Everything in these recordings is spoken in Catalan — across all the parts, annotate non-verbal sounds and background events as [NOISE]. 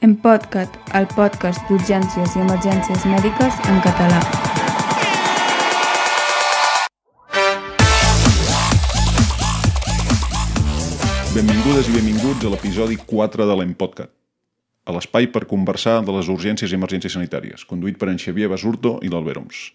En podcast, el podcast d'urgències i emergències mèdiques en català. Benvingudes i benvinguts a l'episodi 4 de l'Empodcat, a l'espai per conversar de les urgències i emergències sanitàries, conduït per en Xavier Basurto i l'Alberoms.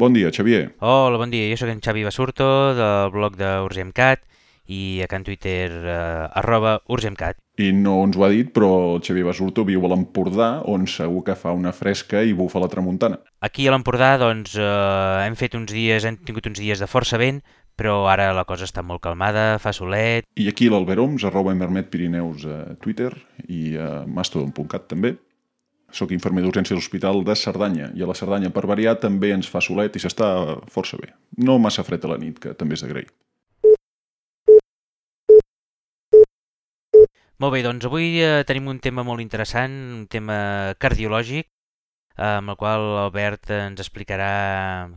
Bon dia, Xavier. Hola, bon dia. Jo sóc en Xavi Basurto, del blog d'Urgemcat i a Can Twitter eh, arroba Urgemcat. I no ens ho ha dit, però el Xavier Basurto viu a l'Empordà, on segur que fa una fresca i bufa la tramuntana. Aquí a l'Empordà doncs, eh, hem fet uns dies, hem tingut uns dies de força vent, però ara la cosa està molt calmada, fa solet. I aquí l'Alberoms, arroba Emermet Pirineus a Twitter i a mastodon.cat també. Soc infermer d'urgència a l'Hospital de Cerdanya i a la Cerdanya, per variar, també ens fa solet i s'està força bé. No massa fred a la nit, que també és d'agrair. Molt bé, doncs avui eh, tenim un tema molt interessant, un tema cardiològic, eh, amb el qual l'Albert ens explicarà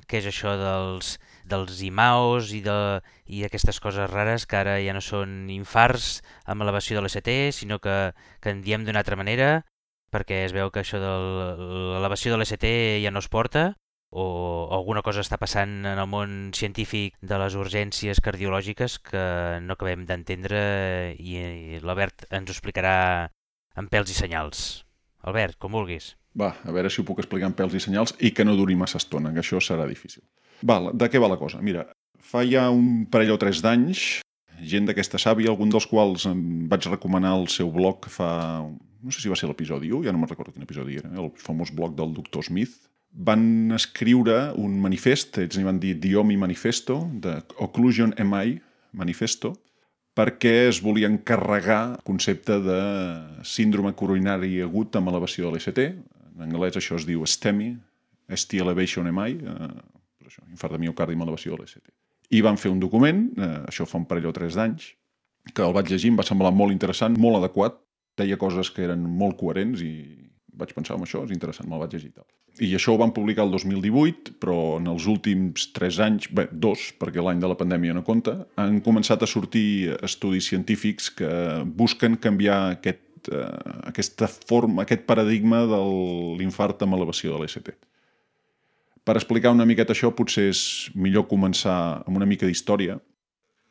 què és això dels, dels IMAOs i, de, i aquestes coses rares que ara ja no són infarts amb elevació de l'ST, sinó que, que en diem d'una altra manera, perquè es veu que això de l'elevació de l'ST ja no es porta, o alguna cosa està passant en el món científic de les urgències cardiològiques que no acabem d'entendre i, l'Albert ens ho explicarà en pèls i senyals. Albert, com vulguis. Va, a veure si ho puc explicar en pèls i senyals i que no duri massa estona, que això serà difícil. Val, de què va la cosa? Mira, fa ja un parell o tres d'anys, gent d'aquesta sàvia, algun dels quals em vaig recomanar el seu blog fa... No sé si va ser l'episodi 1, ja no me'n recordo quin episodi era, el famós blog del doctor Smith, van escriure un manifest, ells n'hi van dir Diomi Manifesto, de Occlusion MI Manifesto, perquè es volien carregar el concepte de síndrome coronari agut amb elevació de l'ST. En anglès això es diu STEMI, ST Elevation MI, eh, això, infart de miocardi amb elevació de l'ST. I van fer un document, eh, això fa un parell o tres d'anys, que el vaig llegir, em va semblar molt interessant, molt adequat, deia coses que eren molt coherents i vaig pensar en això, és interessant, me'l vaig llegir. Tal. I això ho van publicar el 2018, però en els últims tres anys, bé, dos, perquè l'any de la pandèmia no compta, han començat a sortir estudis científics que busquen canviar aquest, eh, aquesta forma, aquest paradigma de l'infart amb elevació de l'ST. Per explicar una miqueta això, potser és millor començar amb una mica d'història.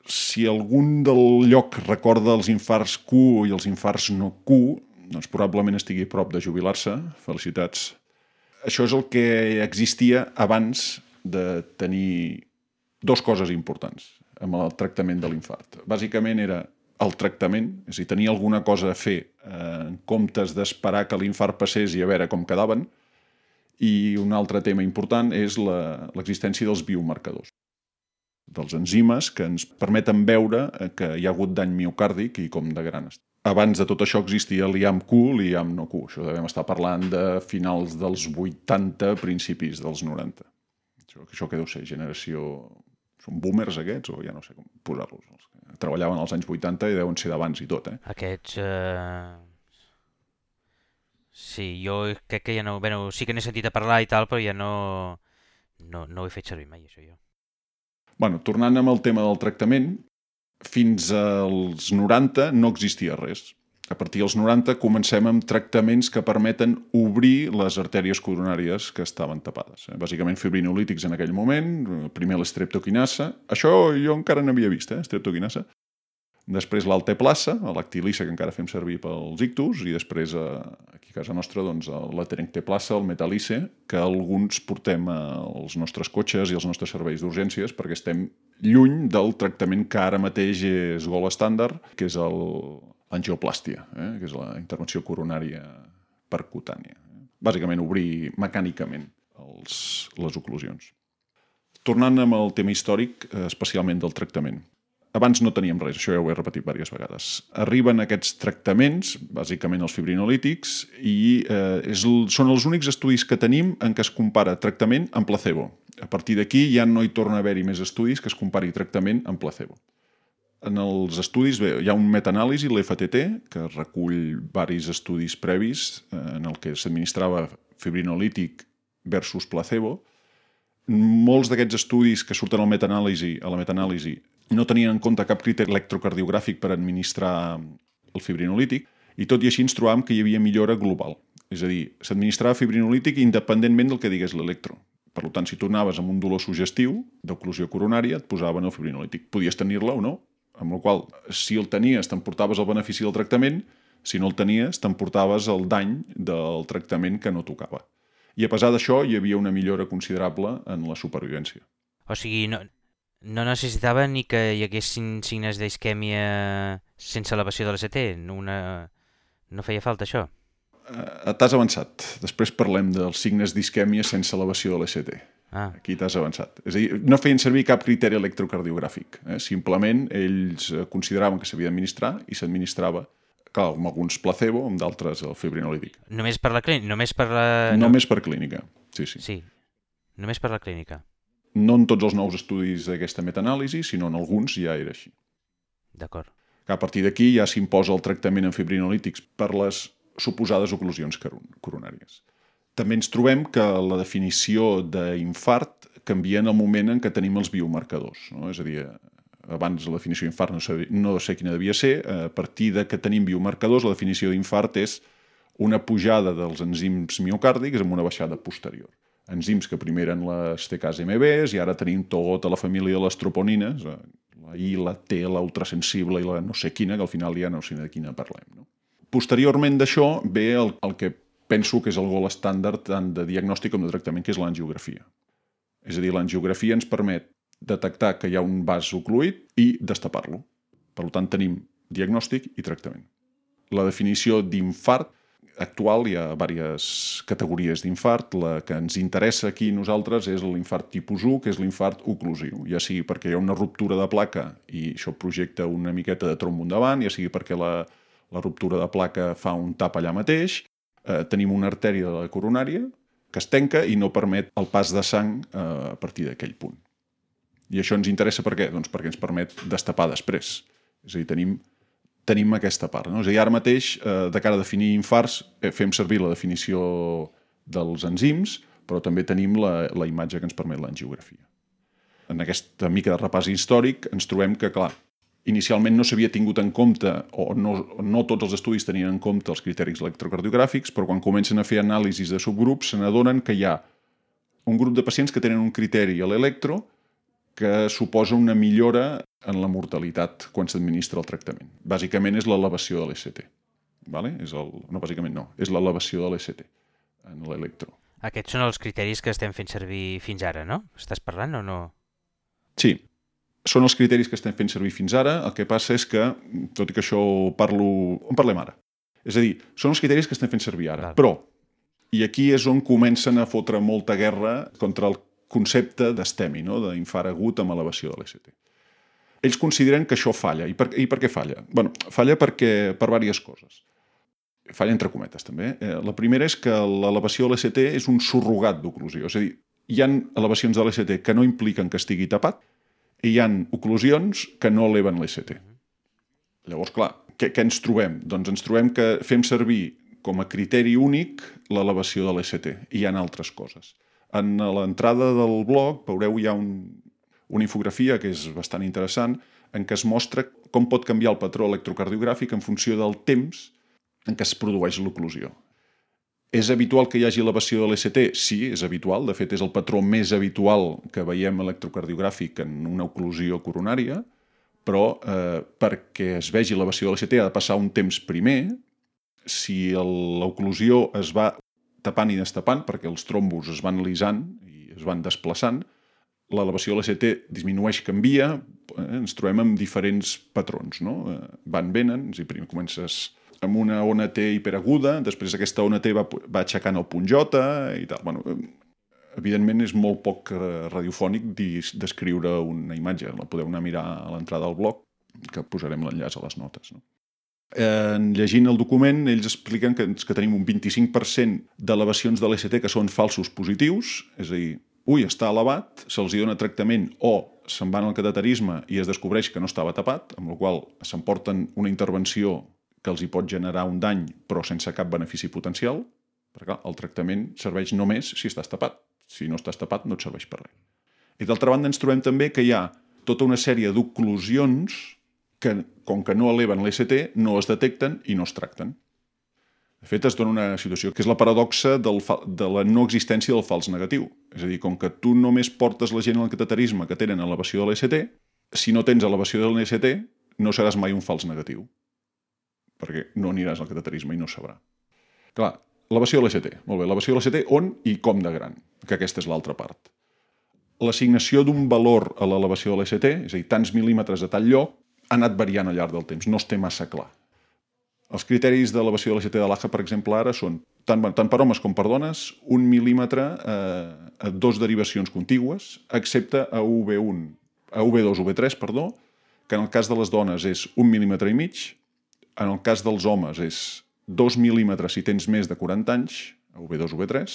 Si algun del lloc recorda els infarts Q i els infarts no Q, doncs probablement estigui a prop de jubilar-se. Felicitats. Això és el que existia abans de tenir dos coses importants amb el tractament de l'infart. Bàsicament era el tractament, és a dir, tenir alguna cosa a fer eh, en comptes d'esperar que l'infart passés i a veure com quedaven. I un altre tema important és l'existència dels biomarcadors, dels enzimes que ens permeten veure que hi ha hagut dany miocàrdic i com de gran estat abans de tot això existia l'IAM-Q, l'IAM-no-Q. Això devem estar parlant de finals dels 80, principis dels 90. Això, això que deu ser generació... Són boomers aquests o ja no sé com posar-los. Treballaven als anys 80 i deuen ser d'abans i tot, eh? Aquests... Eh... Sí, jo crec que ja no... Bueno, sí que n'he sentit a parlar i tal, però ja no... No, no ho he fet servir mai, això jo. Bueno, tornant amb el tema del tractament, fins als 90 no existia res. A partir dels 90 comencem amb tractaments que permeten obrir les artèries coronàries que estaven tapades. Eh? Bàsicament fibrinolítics en aquell moment, primer l'estreptoquinasa. Això jo encara n'havia vist, eh? estreptoquinasa. Després l'alteplassa, l'actilissa que encara fem servir pels ictus, i després eh, aquí a casa nostra doncs, la terencteplassa, el metalice, que alguns portem als nostres cotxes i als nostres serveis d'urgències perquè estem lluny del tractament que ara mateix és gol estàndard, que és l'angioplàstia, eh? que és la intervenció coronària percutània. Bàsicament obrir mecànicament els, les oclusions. Tornant amb el tema històric, eh, especialment del tractament abans no teníem res, això ja ho he repetit diverses vegades. Arriben aquests tractaments, bàsicament els fibrinolítics, i eh, és, són els únics estudis que tenim en què es compara tractament amb placebo. A partir d'aquí ja no hi torna a haver-hi més estudis que es compari tractament amb placebo. En els estudis bé, hi ha un metaanàlisi, l'FTT, que recull varis estudis previs eh, en el que s'administrava fibrinolític versus placebo. Molts d'aquests estudis que surten al metaanàlisi, a la metaanàlisi no tenien en compte cap criteri electrocardiogràfic per administrar el fibrinolític I tot i així ens trobàvem que hi havia millora global. És a dir, s'administrava fibrinolític independentment del que digués l'electro. Per tant, si tu anaves amb un dolor sugestiu d'oclusió coronària, et posaven el fibrinolític. Podies tenir-la o no, amb la qual si el tenies t'emportaves el benefici del tractament, si no el tenies t'emportaves el dany del tractament que no tocava. I a pesar d'això hi havia una millora considerable en la supervivència. O sigui, no, no necessitava ni que hi haguessin signes d'isquèmia sense elevació de l'ST? Una... No feia falta això? Uh, t'has avançat. Després parlem dels signes d'isquèmia sense elevació de l'ST. Ah. Aquí t'has avançat. És a dir, no feien servir cap criteri electrocardiogràfic. Eh? Simplement ells consideraven que s'havia d'administrar i s'administrava clar, amb alguns placebo, amb d'altres el fibrinolític. Només per la clínica? Només per la... Només per clínica, sí, sí. Sí, només per la clínica. No en tots els nous estudis d'aquesta metanàlisi, sinó en alguns ja era així. D'acord. A partir d'aquí ja s'imposa el tractament amb fibrinolítics per les suposades oclusions coronàries. També ens trobem que la definició d'infart canvia en el moment en què tenim els biomarcadors. No? És a dir, abans la definició d'infart no, no sé quina devia ser, a partir de que tenim biomarcadors, la definició d'infart és una pujada dels enzims miocàrdics amb una baixada posterior. Enzims que primer eren les TKSMBs i ara tenim tota la família de les troponines, la I, la T, la ultrasensible i la no sé quina, que al final ja no sé de quina parlem. No? Posteriorment d'això ve el, el que penso que és el gol estàndard tant de diagnòstic com de tractament, que és l'angiografia. És a dir, l'angiografia ens permet detectar que hi ha un vas ocluït i destapar-lo. Per tant, tenim diagnòstic i tractament. La definició d'infart actual hi ha diverses categories d'infart. La que ens interessa aquí nosaltres és l'infart tipus 1, que és l'infart oclusiu, ja sigui perquè hi ha una ruptura de placa i això projecta una miqueta de trombo endavant, ja sigui perquè la, la ruptura de placa fa un tap allà mateix, eh, tenim una artèria de la coronària que es tenca i no permet el pas de sang eh, a partir d'aquell punt. I això ens interessa per què? Doncs perquè ens permet destapar després. És a dir, tenim, tenim aquesta part. No? És a dir, ara mateix, eh, de cara a definir infarts, eh, fem servir la definició dels enzims, però també tenim la, la imatge que ens permet l'angiografia. En aquesta mica de repàs històric ens trobem que, clar, inicialment no s'havia tingut en compte, o no, no tots els estudis tenien en compte els criteris electrocardiogràfics, però quan comencen a fer anàlisis de subgrups se n'adonen que hi ha un grup de pacients que tenen un criteri a l'electro que suposa una millora en la mortalitat quan s'administra el tractament. Bàsicament és l'elevació de l'ECT. Vale? És el... No, bàsicament no. És l'elevació de l'ECT en l'electro. Aquests són els criteris que estem fent servir fins ara, no? Estàs parlant o no? Sí, són els criteris que estem fent servir fins ara, el que passa és que, tot i que això parlo... On parlem ara? És a dir, són els criteris que estem fent servir ara, Val. però, i aquí és on comencen a fotre molta guerra contra el concepte d'estemi, no? d'infart agut amb elevació de l'ECT. Ells consideren que això falla. I per, i per què falla? bueno, falla perquè, per diverses coses. Falla entre cometes, també. Eh, la primera és que l'elevació de l'ECT és un surrogat d'oclusió. És a dir, hi han elevacions de l'ECT que no impliquen que estigui tapat, i hi han oclusions que no eleven l'ECT. Llavors, clar, què, què ens trobem? Doncs ens trobem que fem servir com a criteri únic l'elevació de l'ECT. Hi ha altres coses. En l'entrada del blog veureu hi ha un, una infografia que és bastant interessant en què es mostra com pot canviar el patró electrocardiogràfic en funció del temps en què es produeix l'oclusió. És habitual que hi hagi elevació de l'ECT? Sí, és habitual. De fet, és el patró més habitual que veiem electrocardiogràfic en una oclusió coronària, però eh, perquè es vegi elevació de l'ECT ha de passar un temps primer. Si l'oclusió es va tapant i destapant, perquè els trombos es van lisant i es van desplaçant, l'elevació de l'ECT disminueix, canvia, eh, ens trobem amb diferents patrons. No? Eh, van, venen, i primer comences amb una ona T hiperaguda, després aquesta ona T va, va aixecant el punt J i tal. Bueno, evidentment és molt poc eh, radiofònic descriure una imatge, la podeu anar a mirar a l'entrada del blog, que posarem l'enllaç a les notes. No? En llegint el document, ells expliquen que, que tenim un 25% d'elevacions de l'ECT que són falsos positius, és a dir, ui, està elevat, se'ls dona tractament o se'n van al cateterisme i es descobreix que no estava tapat, amb la qual s'emporten una intervenció que els hi pot generar un dany però sense cap benefici potencial, perquè clar, el tractament serveix només si estàs tapat. Si no estàs tapat no et serveix per res. I d'altra banda ens trobem també que hi ha tota una sèrie d'oclusions que, com que no eleven l'ECT, no es detecten i no es tracten. De fet, es dona una situació que és la paradoxa del fa... de la no existència del fals negatiu. És a dir, com que tu només portes la gent al cateterisme que tenen elevació de l'EST, si no tens elevació de l'EST, no seràs mai un fals negatiu. Perquè no aniràs al cateterisme i no sabrà. Clar, elevació de l'EST. Molt bé, elevació de l'EST on i com de gran, que aquesta és l'altra part. L'assignació d'un valor a l'elevació de l'EST, és a dir, tants mil·límetres a tal lloc, ha anat variant al llarg del temps, no es té massa clar. Els criteris d'elevació de l'EST de l'AJA, per exemple, ara són, tant, tant per homes com per dones, un mil·límetre eh, a dos derivacions contigües, excepte a UV1, a UV2, UV3, perdó, que en el cas de les dones és un mil·límetre i mig, en el cas dels homes és dos mil·límetres si tens més de 40 anys, a UV2, UV3,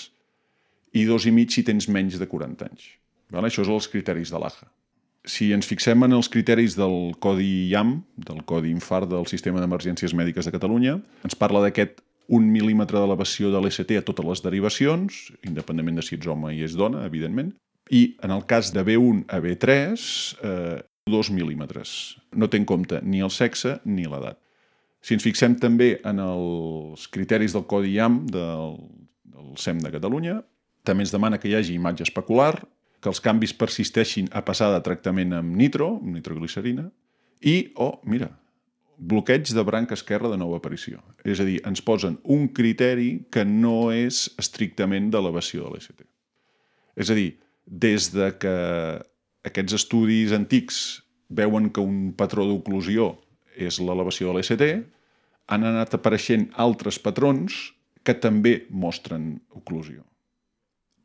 i dos i mig si tens menys de 40 anys. Vale? Això són els criteris de l'AJA si ens fixem en els criteris del Codi IAM, del Codi Infart del Sistema d'Emergències Mèdiques de Catalunya, ens parla d'aquest un mil·límetre d'elevació de l'EST a totes les derivacions, independentment de si ets home i és dona, evidentment, i en el cas de B1 a B3, eh, 2 mil·límetres. No té en compte ni el sexe ni l'edat. Si ens fixem també en els criteris del Codi IAM del, del SEM de Catalunya, també ens demana que hi hagi imatge especular, que els canvis persisteixin a passar de tractament amb nitro, amb nitroglicerina, i, oh, mira, bloqueig de branca esquerra de nova aparició. És a dir, ens posen un criteri que no és estrictament d'elevació de l'EST. És a dir, des de que aquests estudis antics veuen que un patró d'oclusió és l'elevació de l'EST, han anat apareixent altres patrons que també mostren oclusió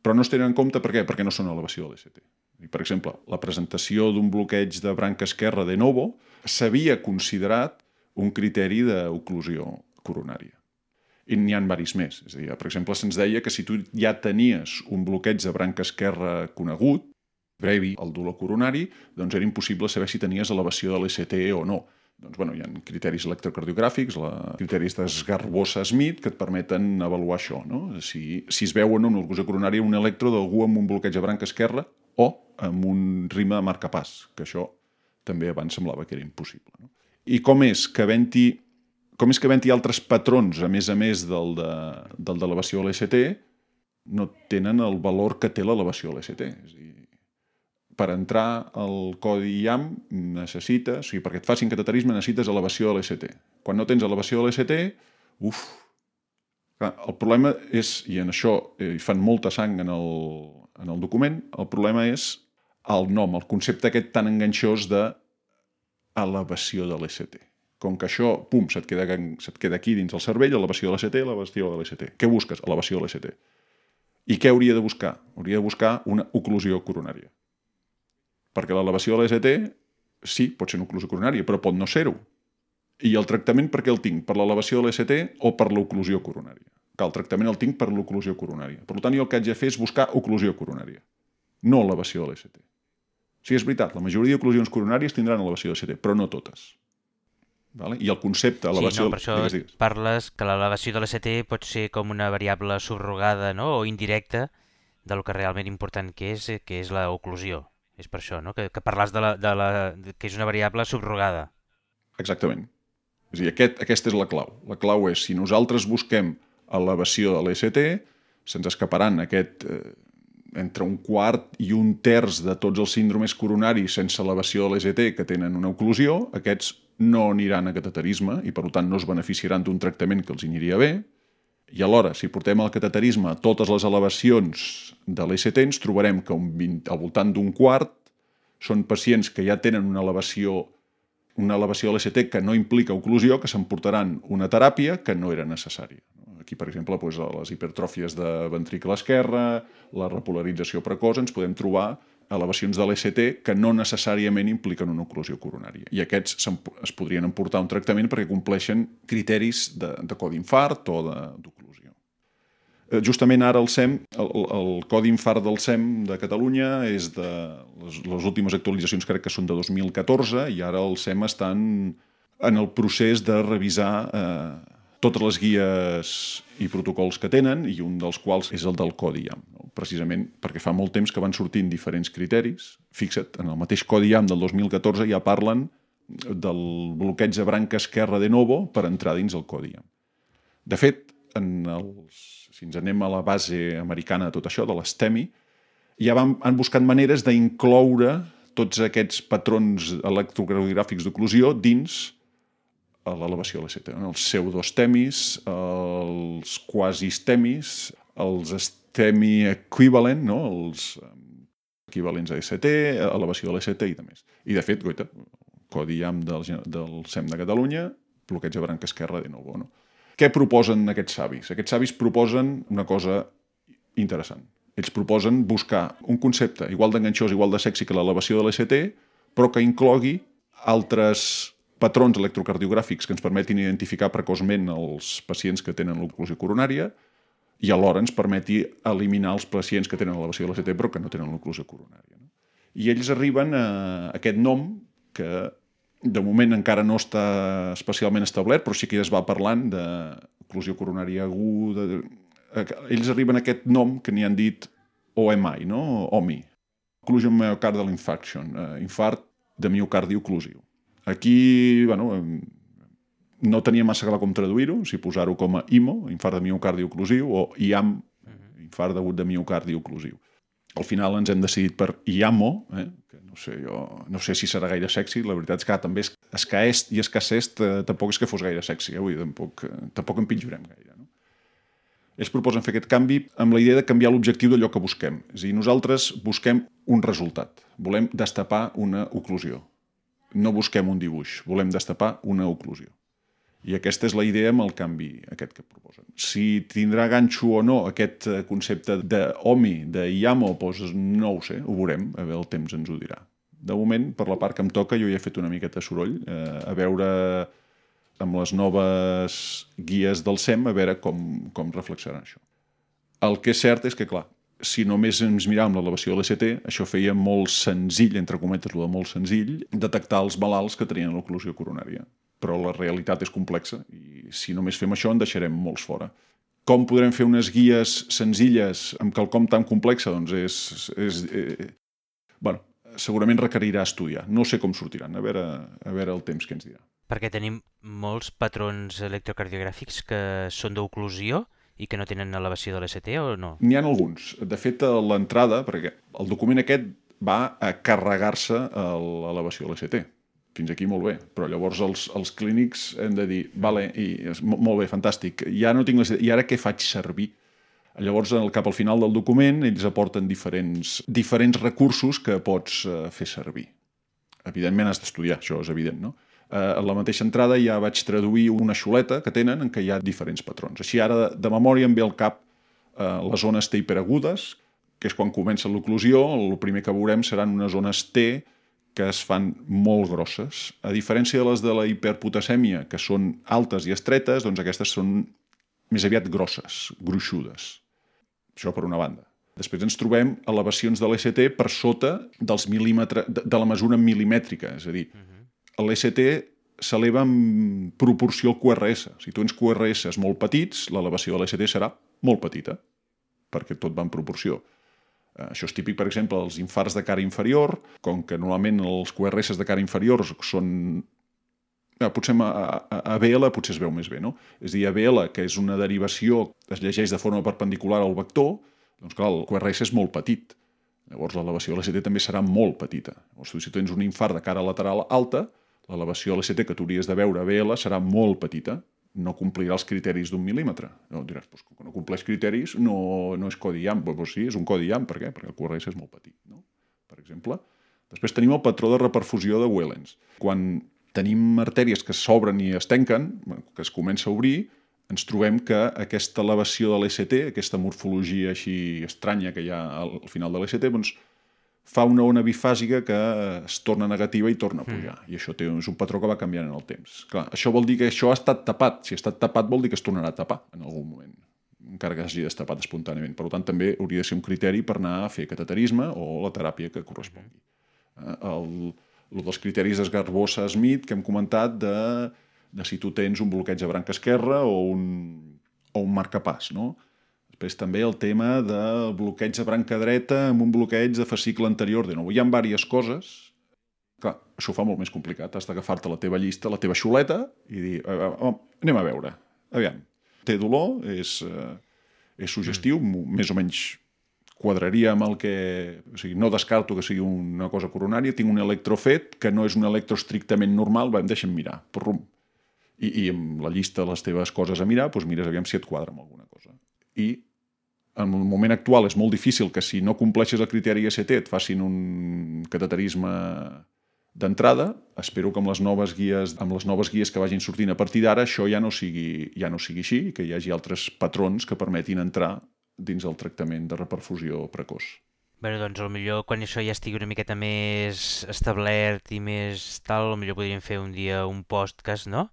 però no es tenen en compte per què? Perquè no són elevació de l'EST. Per exemple, la presentació d'un bloqueig de branca esquerra de novo s'havia considerat un criteri d'oclusió coronària. I n'hi ha varis més. És a dir, per exemple, se'ns deia que si tu ja tenies un bloqueig de branca esquerra conegut, brevi, el dolor coronari, doncs era impossible saber si tenies elevació de l'EST o no doncs, bueno, hi ha criteris electrocardiogràfics, la, criteris d'esgarbosa-Smith, que et permeten avaluar això. No? Si, si es veu o no urgència coronària un electro d'algú amb un bloqueig de branca esquerra o amb un rima de marcapàs, que això també abans semblava que era impossible. No? I com és que havent-hi com és que havent-hi altres patrons, a més a més del d'elevació de, de l'EST, no tenen el valor que té l'elevació de l'EST. És a per entrar al codi IAM necessites, o sigui, perquè et facin cateterisme necessites elevació de l'EST. Quan no tens elevació de l'EST, uf, Clar, el problema és, i en això eh, fan molta sang en el, en el document, el problema és el nom, el concepte aquest tan enganxós de elevació de l'EST. Com que això, pum, se't queda, se't queda aquí dins el cervell, elevació de l'EST, elevació de l'EST. Què busques? Elevació de l'EST. I què hauria de buscar? Hauria de buscar una oclusió coronària. Perquè l'elevació de l'EST, sí, pot ser una oclusió coronària, però pot no ser-ho. I el tractament per què el tinc? Per l'elevació de l'EST o per l'oclusió coronària? Que el tractament el tinc per l'oclusió coronària. Per tant, jo el que haig de fer és buscar oclusió coronària, no elevació de l'EST. Sí, és veritat, la majoria d'oclusions coronàries tindran elevació de l'EST, però no totes. Vale? I el concepte elevació... Sí, no, per això digues, digues. parles que l'elevació de l'EST pot ser com una variable subrogada no? o indirecta del que realment important que és, que és l'oclusió. És per això, no? Que, que parles de la, de la, que és una variable subrogada. Exactament. És a dir, aquest, aquesta és la clau. La clau és, si nosaltres busquem elevació de l'EST, se'ns escaparan aquest eh, entre un quart i un terç de tots els síndromes coronaris sense elevació de l'EST que tenen una oclusió, aquests no aniran a cateterisme i, per tant, no es beneficiaran d'un tractament que els aniria bé, i alhora, si portem al cateterisme totes les elevacions de l'ECT, ens trobarem que un 20, al voltant d'un quart són pacients que ja tenen una elevació una elevació de l'ECT que no implica oclusió, que s'emportaran una teràpia que no era necessària. Aquí, per exemple, doncs, les hipertròfies de ventricle esquerre, la repolarització precoç, ens podem trobar elevacions de l'ECT que no necessàriament impliquen una oclusió coronària. I aquests es podrien emportar un tractament perquè compleixen criteris de, de codi infart o d'oclusió. Eh, justament ara el SEM, el, el codi infart del SEM de Catalunya és de les, les últimes actualitzacions crec que són de 2014 i ara el SEM està en, en el procés de revisar eh, totes les guies i protocols que tenen, i un dels quals és el del Codi IAM, no? precisament perquè fa molt temps que van sortint diferents criteris. Fixa't, en el mateix Codi IAM del 2014 ja parlen del bloqueig de branca esquerra de novo per entrar dins el Codi IAM. De fet, en els, si ens anem a la base americana de tot això, de l'STEMI, ja van, han buscat maneres d'incloure tots aquests patrons electrocardiogràfics d'oclusió dins l'elevació LCT. Els pseudostemis, els quasi-stemis, els stemi equivalent, no? els equivalents a ST, elevació de l'ST i de més. I de fet, goita, codi IAM del, del SEM de Catalunya, bloqueig de branca esquerra de nou. No? Què proposen aquests savis? Aquests savis proposen una cosa interessant. Ells proposen buscar un concepte igual d'enganxós, igual de sexy que l'elevació de l'ST, però que inclogui altres patrons electrocardiogràfics que ens permetin identificar precoçment els pacients que tenen l'oclusió coronària i alhora ens permeti eliminar els pacients que tenen elevació de l'ST però que no tenen l'oclusió coronària. No? I ells arriben a aquest nom que de moment encara no està especialment establert, però sí que ja es va parlant d'oclusió coronària aguda... Ells arriben a aquest nom que n'hi han dit OMI, no? OMI, Occlusion Myocardial Infarction, eh, infart de miocardi oclusiu. Aquí, bueno, no tenia massa clar com traduir-ho, si posar-ho com a IMO, infart de miocardi oclusiu, o IAM, infart degut de miocardi oclusiu. Al final ens hem decidit per IAMO, eh? que no sé, jo, no sé si serà gaire sexy, la veritat és que també és, és que est i és que est eh, tampoc és que fos gaire sexy, eh? Vull dir, tampoc, eh, tampoc en pitjorem gaire. No? Ells proposen fer aquest canvi amb la idea de canviar l'objectiu d'allò que busquem. És a dir, nosaltres busquem un resultat. Volem destapar una oclusió. No busquem un dibuix, volem destapar una oclusió. I aquesta és la idea amb el canvi aquest que proposen. Si tindrà ganxo o no aquest eh, concepte d'OMI, de IAMO, doncs no ho sé, ho veurem, a veure el temps ens ho dirà. De moment, per la part que em toca, jo ja he fet una miqueta soroll, eh, a veure amb les noves guies del SEM, a veure com, com reflexionaran això. El que és cert és que, clar, si només ens miràvem l'elevació de l'ECT, això feia molt senzill, entre cometes, de molt senzill, detectar els malalts que tenien l'oclusió coronària però la realitat és complexa i si només fem això en deixarem molts fora. Com podrem fer unes guies senzilles amb quelcom tan complex? Doncs és... és eh, bueno, segurament requerirà estudiar. No sé com sortiran, a veure, a veure el temps que ens dirà. Perquè tenim molts patrons electrocardiogràfics que són d'oclusió i que no tenen elevació de l'ST o no? N'hi ha alguns. De fet, a l'entrada, perquè el document aquest va a carregar-se l'elevació de l'ST fins aquí molt bé, però llavors els, els clínics hem de dir, vale, i, molt bé, fantàstic, ja no tinc les... I ara què faig servir? Llavors, al cap al final del document, ells aporten diferents, diferents recursos que pots uh, fer servir. Evidentment has d'estudiar, això és evident, no? Uh, a la mateixa entrada ja vaig traduir una xuleta que tenen en què hi ha diferents patrons. Així ara, de, de memòria, em ve al cap uh, les zones T hiperagudes, que és quan comença l'oclusió, el primer que veurem seran unes zones T que es fan molt grosses. A diferència de les de la hiperpotasèmia, que són altes i estretes, doncs aquestes són més aviat grosses, gruixudes. Això per una banda. Després ens trobem elevacions de l'ECT per sota dels mil·límetres, de la mesura milimètrica, és a dir, l'ECT s'eleva en proporció al QRS. Si tu tens QRS molt petits, l'elevació de l'ECT serà molt petita, perquè tot va en proporció. Eh, això és típic, per exemple, dels infarts de cara inferior, com que normalment els QRS de cara inferior són... Eh, potser a, a, a BL potser es veu més bé, no? És a dir, que és una derivació que es llegeix de forma perpendicular al vector, doncs clar, el QRS és molt petit. Llavors l'elevació de l'ECT també serà molt petita. Llavors, si tens un infart de cara lateral alta, l'elevació de l'ECT que tu hauries de veure a BL serà molt petita no complirà els criteris d'un mil·límetre. No, diràs, com que no compleix criteris, no, no és codi IAM. Pues, pues sí, és un codi IAM. Per què? Perquè el QRS és molt petit, no? per exemple. Després tenim el patró de reperfusió de Wellens. Quan tenim artèries que s'obren i es tanquen, que es comença a obrir, ens trobem que aquesta elevació de l'ECT, aquesta morfologia així estranya que hi ha al final de l'ECT, doncs, fa una ona bifàsica que es torna negativa i torna a pujar. Mm. I això té, és un patró que va canviant en el temps. Clar, això vol dir que això ha estat tapat. Si ha estat tapat vol dir que es tornarà a tapar en algun moment encara que s'hagi destapat espontàniament. Per tant, també hauria de ser un criteri per anar a fer cateterisme o la teràpia que correspongui. Mm. El, el dels criteris d'esgarbosa-Smith que hem comentat de, de si tu tens un bloqueig de branca esquerra o un, o un marcapàs, no? Després també el tema de bloqueig de branca dreta amb un bloqueig de fascicle anterior. De nou, hi ha diverses coses. Clar, això ho fa molt més complicat. Has d'agafar-te la teva llista, la teva xuleta, i dir, oh, anem a veure. Aviam. té dolor, és, eh, és suggestiu, mm. més o menys quadraria amb el que... O sigui, no descarto que sigui una cosa coronària, tinc un electro fet, que no és un electro estrictament normal, va, deixa'm mirar, prum. I, I amb la llista de les teves coses a mirar, doncs mires aviam si et quadra amb alguna cosa. I en el moment actual és molt difícil que si no compleixes el criteri ECT et facin un cateterisme d'entrada. Espero que amb les noves guies amb les noves guies que vagin sortint a partir d'ara això ja no sigui ja no sigui així, que hi hagi altres patrons que permetin entrar dins el tractament de reperfusió precoç. Bé, doncs millor quan això ja estigui una miqueta més establert i més tal, millor podríem fer un dia un podcast, no?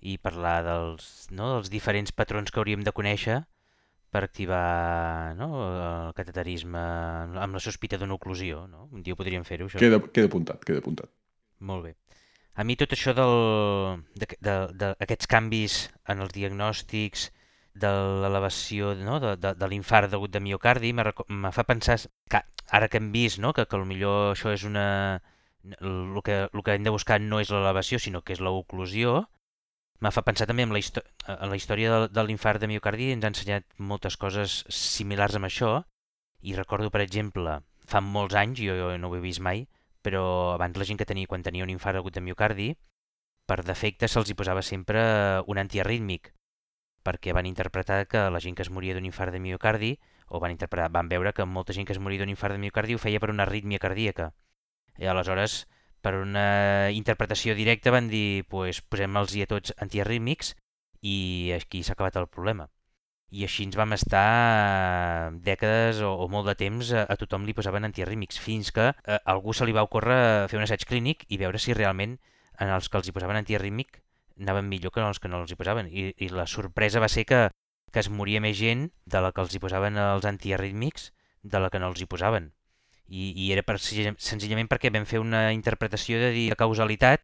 I parlar dels, no? dels diferents patrons que hauríem de conèixer per activar no? el cateterisme amb la sospita d'una oclusió. No? Un dia podríem fer-ho, això. Queda, queda apuntat, queda apuntat. Molt bé. A mi tot això d'aquests de, de, de, canvis en els diagnòstics, de l'elevació no? de, de, de l'infart degut de miocardi me fa pensar que ara que hem vist no? que, que millor això és una... El que, el que hem de buscar no és l'elevació, sinó que és l'oclusió, me fa pensar també en la, en la història de, de l'infart de miocardi, ens ha ensenyat moltes coses similars amb això, i recordo, per exemple, fa molts anys, jo, jo no ho he vist mai, però abans la gent que tenia, quan tenia un infart agut de miocardi, per defecte se'ls hi posava sempre un antiarrítmic, perquè van interpretar que la gent que es moria d'un infart de miocardi, o van, interpretar, van veure que molta gent que es moria d'un infart de miocardi ho feia per una arrítmia cardíaca. I aleshores, per una interpretació directa, van dir pues, posem-los a tots antiarrítmics i aquí s'ha acabat el problema. I així ens vam estar dècades o, o molt de temps a, a tothom li posaven antiarrítmics, fins que a eh, algú se li va ocórrer fer un assaig clínic i veure si realment en els que els hi posaven antiarrítmic anaven millor que els que no els hi posaven. I, i la sorpresa va ser que, que es moria més gent de la que els hi posaven els antiarrítmics de la que no els hi posaven. I, i era per, senzillament perquè vam fer una interpretació de dir de causalitat,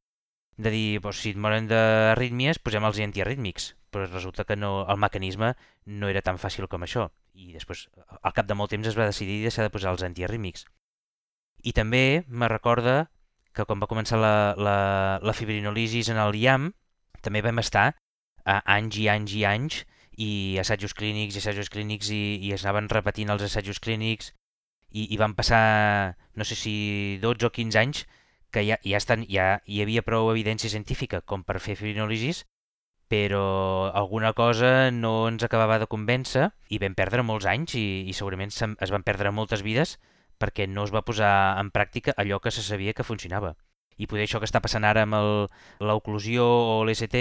de dir, pues, si et moren d'arrítmies, posem els antiarrítmics. Però resulta que no, el mecanisme no era tan fàcil com això. I després, al cap de molt temps, es va decidir deixar de posar els antiarrítmics. I també me recorda que quan va començar la, la, la fibrinolisis en el IAM, també vam estar a anys i anys i anys i assajos clínics i assajos clínics i, i es anaven repetint els assajos clínics i, i van passar, no sé si 12 o 15 anys que ja, ja, estan, ja hi havia prou evidència científica com per fer fibrinolisis, però alguna cosa no ens acabava de convèncer i vam perdre molts anys i, i segurament es van perdre moltes vides perquè no es va posar en pràctica allò que se sabia que funcionava. I poder això que està passant ara amb l'oclusió o l'ECT,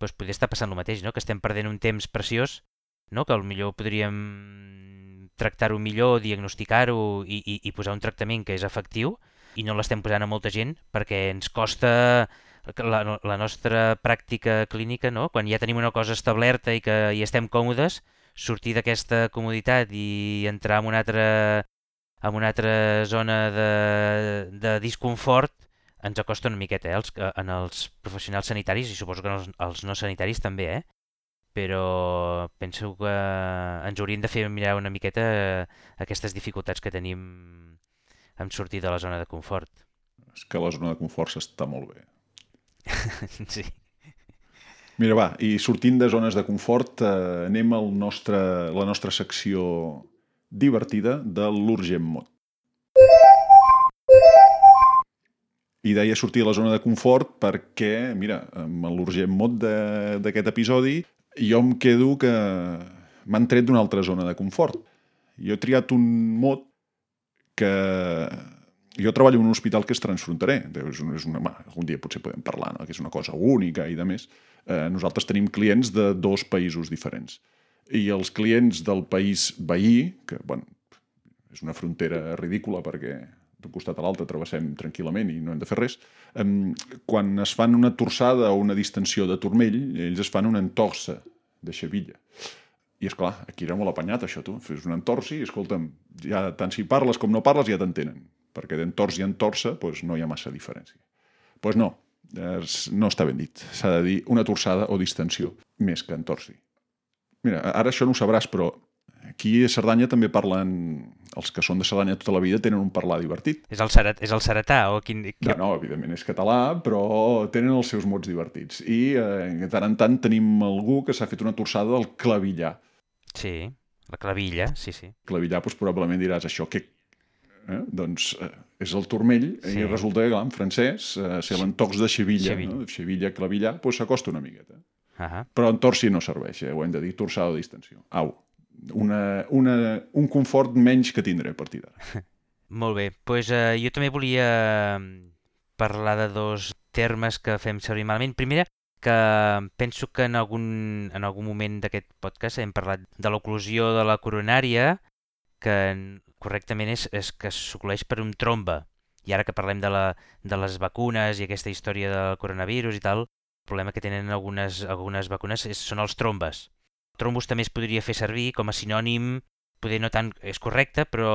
doncs poder estar passant el mateix, no? que estem perdent un temps preciós, no? que millor podríem tractar-ho millor, diagnosticar-ho i, i, i posar un tractament que és efectiu i no l'estem posant a molta gent perquè ens costa la, la nostra pràctica clínica, no? quan ja tenim una cosa establerta i que hi estem còmodes, sortir d'aquesta comoditat i entrar en una altra, en una altra zona de, de disconfort ens acosta una miqueta eh, els, en els professionals sanitaris i suposo que en els, els no sanitaris també, eh? Però penso que ens haurien de fer mirar una miqueta eh, aquestes dificultats que tenim en sortir de la zona de confort. És que la zona de confort s'està molt bé. [LAUGHS] sí. Mira, va, i sortint de zones de confort, eh, anem al nostre, la nostra secció divertida de l'Urgent Mot. i deia sortir de la zona de confort perquè, mira, amb l'urgent mot d'aquest episodi, jo em quedo que m'han tret d'una altra zona de confort. Jo he triat un mot que... Jo treballo en un hospital que és transfronterer. És una, és una, algun dia potser podem parlar, no? que és una cosa única i de més. Eh, nosaltres tenim clients de dos països diferents. I els clients del país veí, que bueno, és una frontera ridícula perquè d'un costat a l'altre travessem tranquil·lament i no hem de fer res, um, quan es fan una torçada o una distensió de turmell, ells es fan una entorça de xavilla. I, és clar aquí era molt apanyat, això, tu. Fes una entorsi i, escolta'm, ja, tant si parles com no parles ja t'entenen. Perquè d'entors i entorça doncs, no hi ha massa diferència. Doncs pues no, no està ben dit. S'ha de dir una torçada o distensió, més que entorsi. Mira, ara això no ho sabràs, però Aquí a Cerdanya també parlen... Els que són de Cerdanya tota la vida tenen un parlar divertit. És el, cerat, és el ceretà o quin... No, no, evidentment és català, però tenen els seus mots divertits. I eh, de tant en tant tenim algú que s'ha fet una torçada del clavillar. Sí, la clavilla, sí, sí. Clavillar, doncs probablement diràs això, què Eh? Doncs eh, és el turmell sí. i resulta que, clar, en francès, eh, ser l'entocs de Xevilla, Xevilla. no? Xevilla, clavillar, doncs s'acosta una miqueta. Uh -huh. Però en torsi no serveix, eh? ho hem de dir, torçada de distensió. Au, una, una, un confort menys que tindré a partir d'ara. [LAUGHS] Molt bé, doncs eh, jo també volia parlar de dos termes que fem servir malament. Primera, que penso que en algun, en algun moment d'aquest podcast hem parlat de l'oclusió de la coronària, que correctament és, és que s'oculeix per un trombe. I ara que parlem de, la, de les vacunes i aquesta història del coronavirus i tal, el problema que tenen algunes, algunes vacunes és, són els trombes. Trombus també es podria fer servir com a sinònim, poder no tant és correcte, però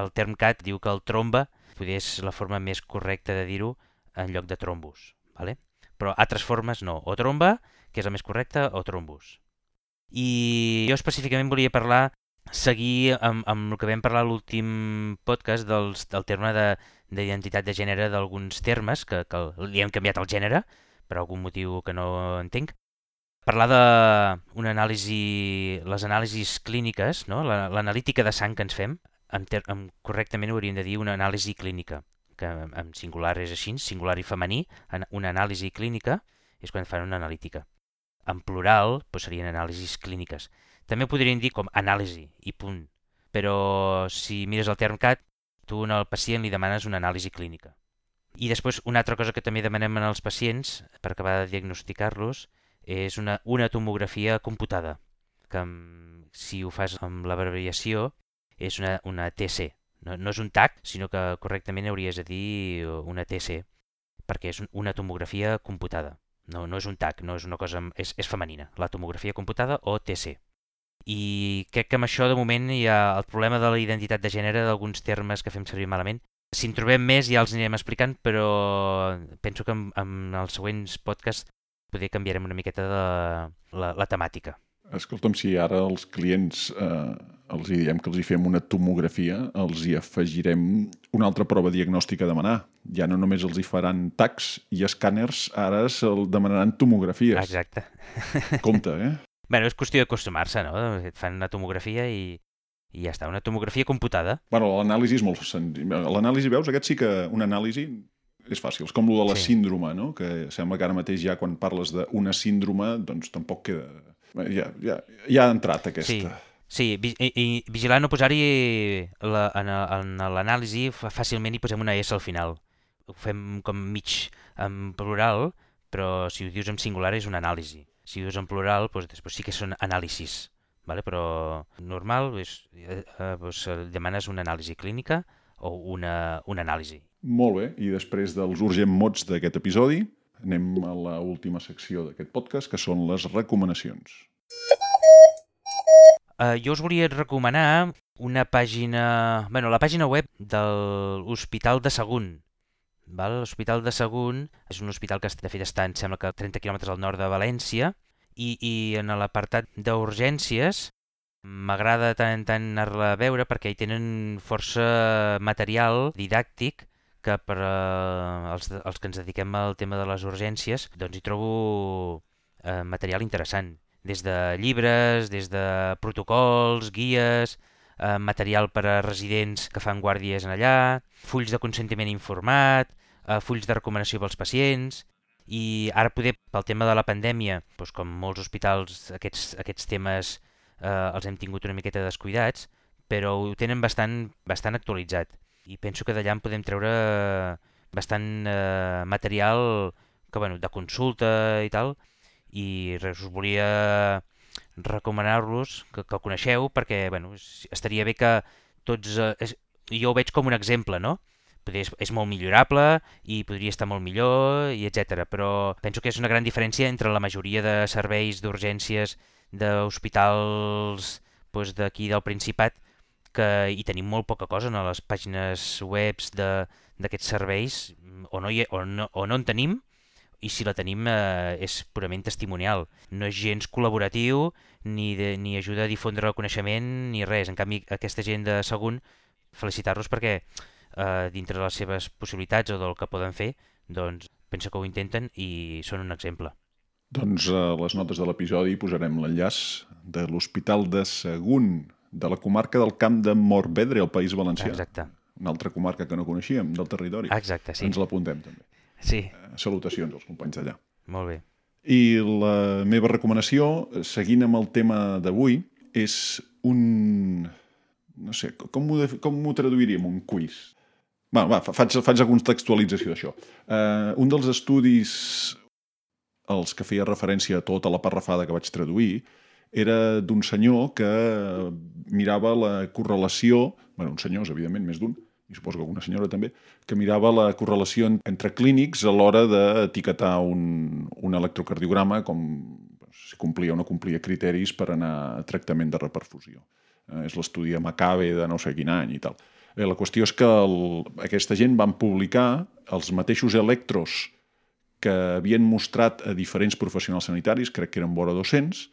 el term CAT diu que el trombe poder és la forma més correcta de dir-ho en lloc de trombus. Vale? Però altres formes no. O tromba, que és la més correcta, o trombus. I jo específicament volia parlar seguir amb, amb el que vam parlar l'últim podcast dels, del terme d'identitat de, de gènere d'alguns termes, que, que li hem canviat el gènere, per algun motiu que no entenc. Parlar d'una anàlisi, les anàlisis clíniques, no? l'analítica de sang que ens fem, en ter, en, correctament hauríem de dir una anàlisi clínica, que en singular és així, singular i femení, una anàlisi clínica és quan fan una analítica. En plural doncs serien anàlisis clíniques. També podríem dir com anàlisi i punt, però si mires el term CAT, tu al pacient li demanes una anàlisi clínica. I després una altra cosa que també demanem als pacients per acabar de diagnosticar-los és una, una tomografia computada, que si ho fas amb l'abreviació és una, una TC. No, no és un TAC, sinó que correctament hauries de dir una TC, perquè és una tomografia computada. No, no és un TAC, no és una cosa, és, és femenina, la tomografia computada o TC i crec que amb això de moment hi ha el problema de la identitat de gènere d'alguns termes que fem servir malament. Si en trobem més ja els anirem explicant, però penso que en, en els següents podcasts poder canviarem una miqueta de la, la temàtica. Escolta'm, si ara els clients eh, els hi diem que els hi fem una tomografia, els hi afegirem una altra prova diagnòstica a demanar. Ja no només els hi faran tacs i escàners, ara se'l demanaran tomografies. Exacte. [LAUGHS] Compte, eh? Bueno, és qüestió d'acostumar-se, no? Et fan una tomografia i, i ja està, una tomografia computada. Bueno, l'anàlisi és molt senzill. L'anàlisi, veus, aquest sí que una anàlisi és fàcil. És com el de la sí. síndrome, no? Que sembla que ara mateix ja quan parles d'una síndrome, doncs tampoc queda... Ja, ja, ja ha entrat aquesta... Sí. Sí, i, i vigilar no posar-hi en l'anàlisi, fàcilment hi posem una S al final. Ho fem com mig en plural, però si ho dius en singular és una anàlisi. Si dius en plural, doncs, després sí que són anàlisis, vale? però normal és, eh, doncs, demanes una anàlisi clínica o una, una anàlisi. Molt bé, i després dels urgent mots d'aquest episodi, anem a l última secció d'aquest podcast, que són les recomanacions. Uh, jo us volia recomanar una pàgina... bueno, la pàgina web de l'Hospital de Sagunt, L'Hospital de Sagunt és un hospital que de fet està, em sembla que 30 quilòmetres al nord de València i, i en l'apartat d'urgències m'agrada tant tant anar-la a veure perquè hi tenen força material didàctic que per eh, els, els que ens dediquem al tema de les urgències doncs hi trobo eh, material interessant des de llibres, des de protocols, guies, eh, material per a residents que fan guàrdies en allà, fulls de consentiment informat, eh, fulls de recomanació pels pacients, i ara poder, pel tema de la pandèmia, doncs com molts hospitals, aquests, aquests temes eh, els hem tingut una miqueta descuidats, però ho tenen bastant, bastant actualitzat. I penso que d'allà en podem treure bastant eh, material que, bueno, de consulta i tal, i res, us volia recomanar-los, que, que el coneixeu, perquè bueno, estaria bé que tots... Eh, és, jo ho veig com un exemple, no? És, és molt millorable i podria estar molt millor, i etc. Però penso que és una gran diferència entre la majoria de serveis d'urgències d'hospitals doncs, d'aquí del Principat que hi tenim molt poca cosa a les pàgines webs d'aquests serveis o no, hi, o, no, o no en tenim i si la tenim eh, és purament testimonial. No és gens col·laboratiu, ni, de, ni ajuda a difondre el coneixement, ni res. En canvi, aquesta gent de segon, felicitar-los perquè eh, dintre de les seves possibilitats o del que poden fer, doncs penso que ho intenten i són un exemple. Doncs a les notes de l'episodi posarem l'enllaç de l'Hospital de Sagunt, de la comarca del Camp de Morvedre, al País Valencià. Exacte. Una altra comarca que no coneixíem, del territori. Exacte, sí. Ens l'apuntem, també. Sí, Eh, Salutacions als companys d'allà. molt bé. I la meva recomanació, seguint amb el tema d'avui, és un... No sé, com ho, de- com ho traduiríem? Un quiz. Va, va, fa- faig, faig la contextualització d'això. Uh, un dels estudis als que feia referència a tota la parrafada que vaig traduir era d'un senyor que mirava la correlació, bueno, un senyors, evidentment, més d'un, i suposo que alguna senyora també, que mirava la correlació en- entre clínics a l'hora d'etiquetar un, un electrocardiograma com si complia o no complia criteris per anar a tractament de reperfusió. Eh, és l'estudi de Macabe de no sé quin any i tal. Eh, la qüestió és que el, aquesta gent van publicar els mateixos electros que havien mostrat a diferents professionals sanitaris, crec que eren vora 200,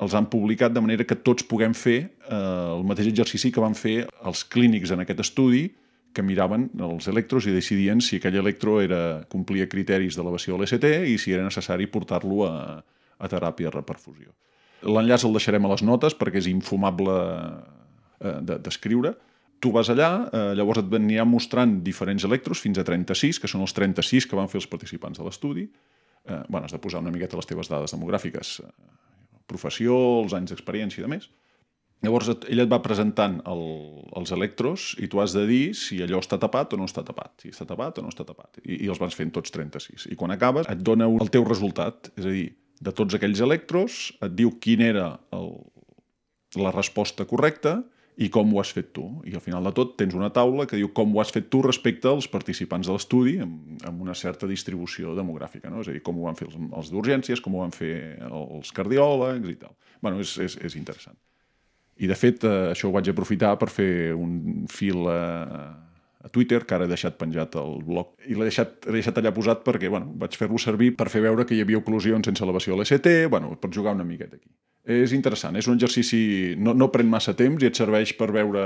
els han publicat de manera que tots puguem fer eh, el mateix exercici que van fer els clínics en aquest estudi, que miraven els electros i decidien si aquell electro era, complia criteris d'elevació de l'ECT i si era necessari portar-lo a, a teràpia de reperfusió. L'enllaç el deixarem a les notes perquè és infumable eh, de- d'escriure. Tu vas allà, eh, llavors et venia mostrant diferents electros, fins a 36, que són els 36 que van fer els participants de l'estudi. Eh, bueno, has de posar una miqueta les teves dades demogràfiques, eh, professió, els anys d'experiència i de més. Llavors et, ell et va presentant el, els electros i tu has de dir si allò està tapat o no està tapat, si està tapat o no està tapat. I, i els vas fent tots 36. I quan acabes et dona un- el teu resultat, és a dir, de tots aquells electros et diu quin era el, la resposta correcta i com ho has fet tu. I al final de tot tens una taula que diu com ho has fet tu respecte als participants de l'estudi amb, amb una certa distribució demogràfica, no? és a dir, com ho van fer els, els d'urgències, com ho van fer els cardiòlegs i tal. bueno, és, és, és interessant. I, de fet, eh, això ho vaig aprofitar per fer un fil a, a Twitter, que ara he deixat penjat al blog. I l'he deixat, deixat allà posat perquè bueno, vaig fer-lo servir per fer veure que hi havia oclusions sense elevació a l'ECT, bueno, per jugar una miqueta aquí. És interessant, és un exercici... No, no pren massa temps i et serveix per veure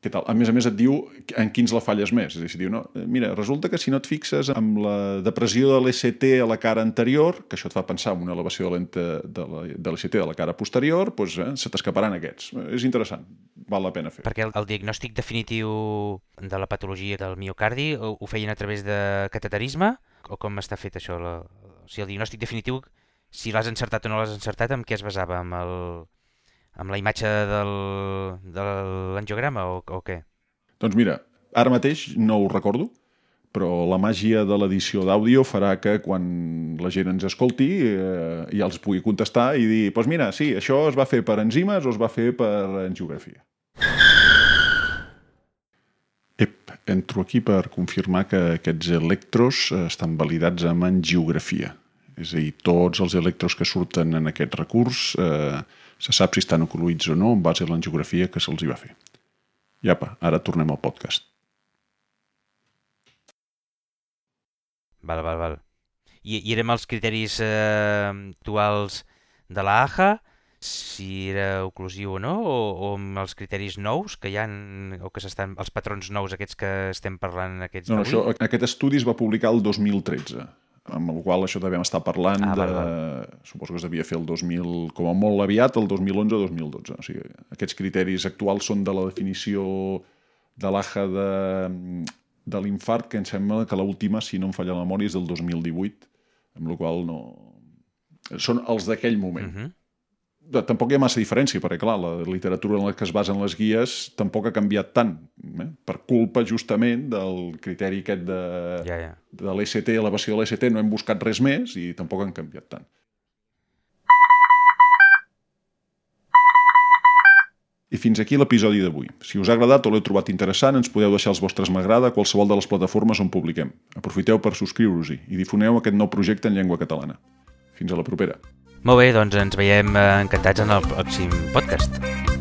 què tal. A més a més et diu en quins la falles més. És a dir, diu, no, mira, resulta que si no et fixes amb la depressió de l'ECT a la cara anterior, que això et fa pensar en una elevació de la- de l'ECT de la cara posterior, doncs, eh, se t'escaparan aquests. És interessant, val la pena fer. Perquè el, el diagnòstic definitiu de la patologia del miocardi ho, ho feien a través de cateterisme? O com està fet això? La, o sigui, el diagnòstic definitiu, si l'has encertat o no l'has encertat, amb què es basava? Amb, el, amb la imatge del, de l'angiograma o, o què? Doncs mira, ara mateix no ho recordo, però la màgia de l'edició d'àudio farà que quan la gent ens escolti eh, ja els pugui contestar i dir, doncs pues mira, sí, això es va fer per enzimes o es va fer per angiografia. Ep, entro aquí per confirmar que aquests electros estan validats amb angiografia. És a dir, tots els electros que surten en aquest recurs eh, se sap si estan ocluïts o no en base a l'angiografia que se'ls hi va fer. I apa, ara tornem al podcast. Val, val, val. I, i érem els criteris eh, actuals de la AHA, si era oclusiu o no, o, o amb els criteris nous que hi ha, o que s'estan, els patrons nous aquests que estem parlant aquests No, no, això, aquest estudi es va publicar el 2013, amb el qual això devem estar parlant Ah, de... val, Suposo que es devia fer el 2000, com a molt aviat, el 2011 o 2012. O sigui, aquests criteris actuals són de la definició de l'AHA de, de l'infart, que em sembla que l'última, si no em falla la memòria, és del 2018, amb la qual no... Són els d'aquell moment. Uh -huh. Tampoc hi ha massa diferència, perquè, clar, la literatura en la que es basen les guies tampoc ha canviat tant, eh? per culpa, justament, del criteri aquest de, Ja, ja. de l'ECT, elevació de l'ECT, no hem buscat res més i tampoc han canviat tant. I fins aquí l'episodi d'avui. Si us ha agradat o l'heu trobat interessant, ens podeu deixar els vostres m'agrada a qualsevol de les plataformes on publiquem. Aprofiteu per subscriure-us-hi i difoneu aquest nou projecte en llengua catalana. Fins a la propera. Molt bé, doncs ens veiem eh, encantats en el pròxim podcast.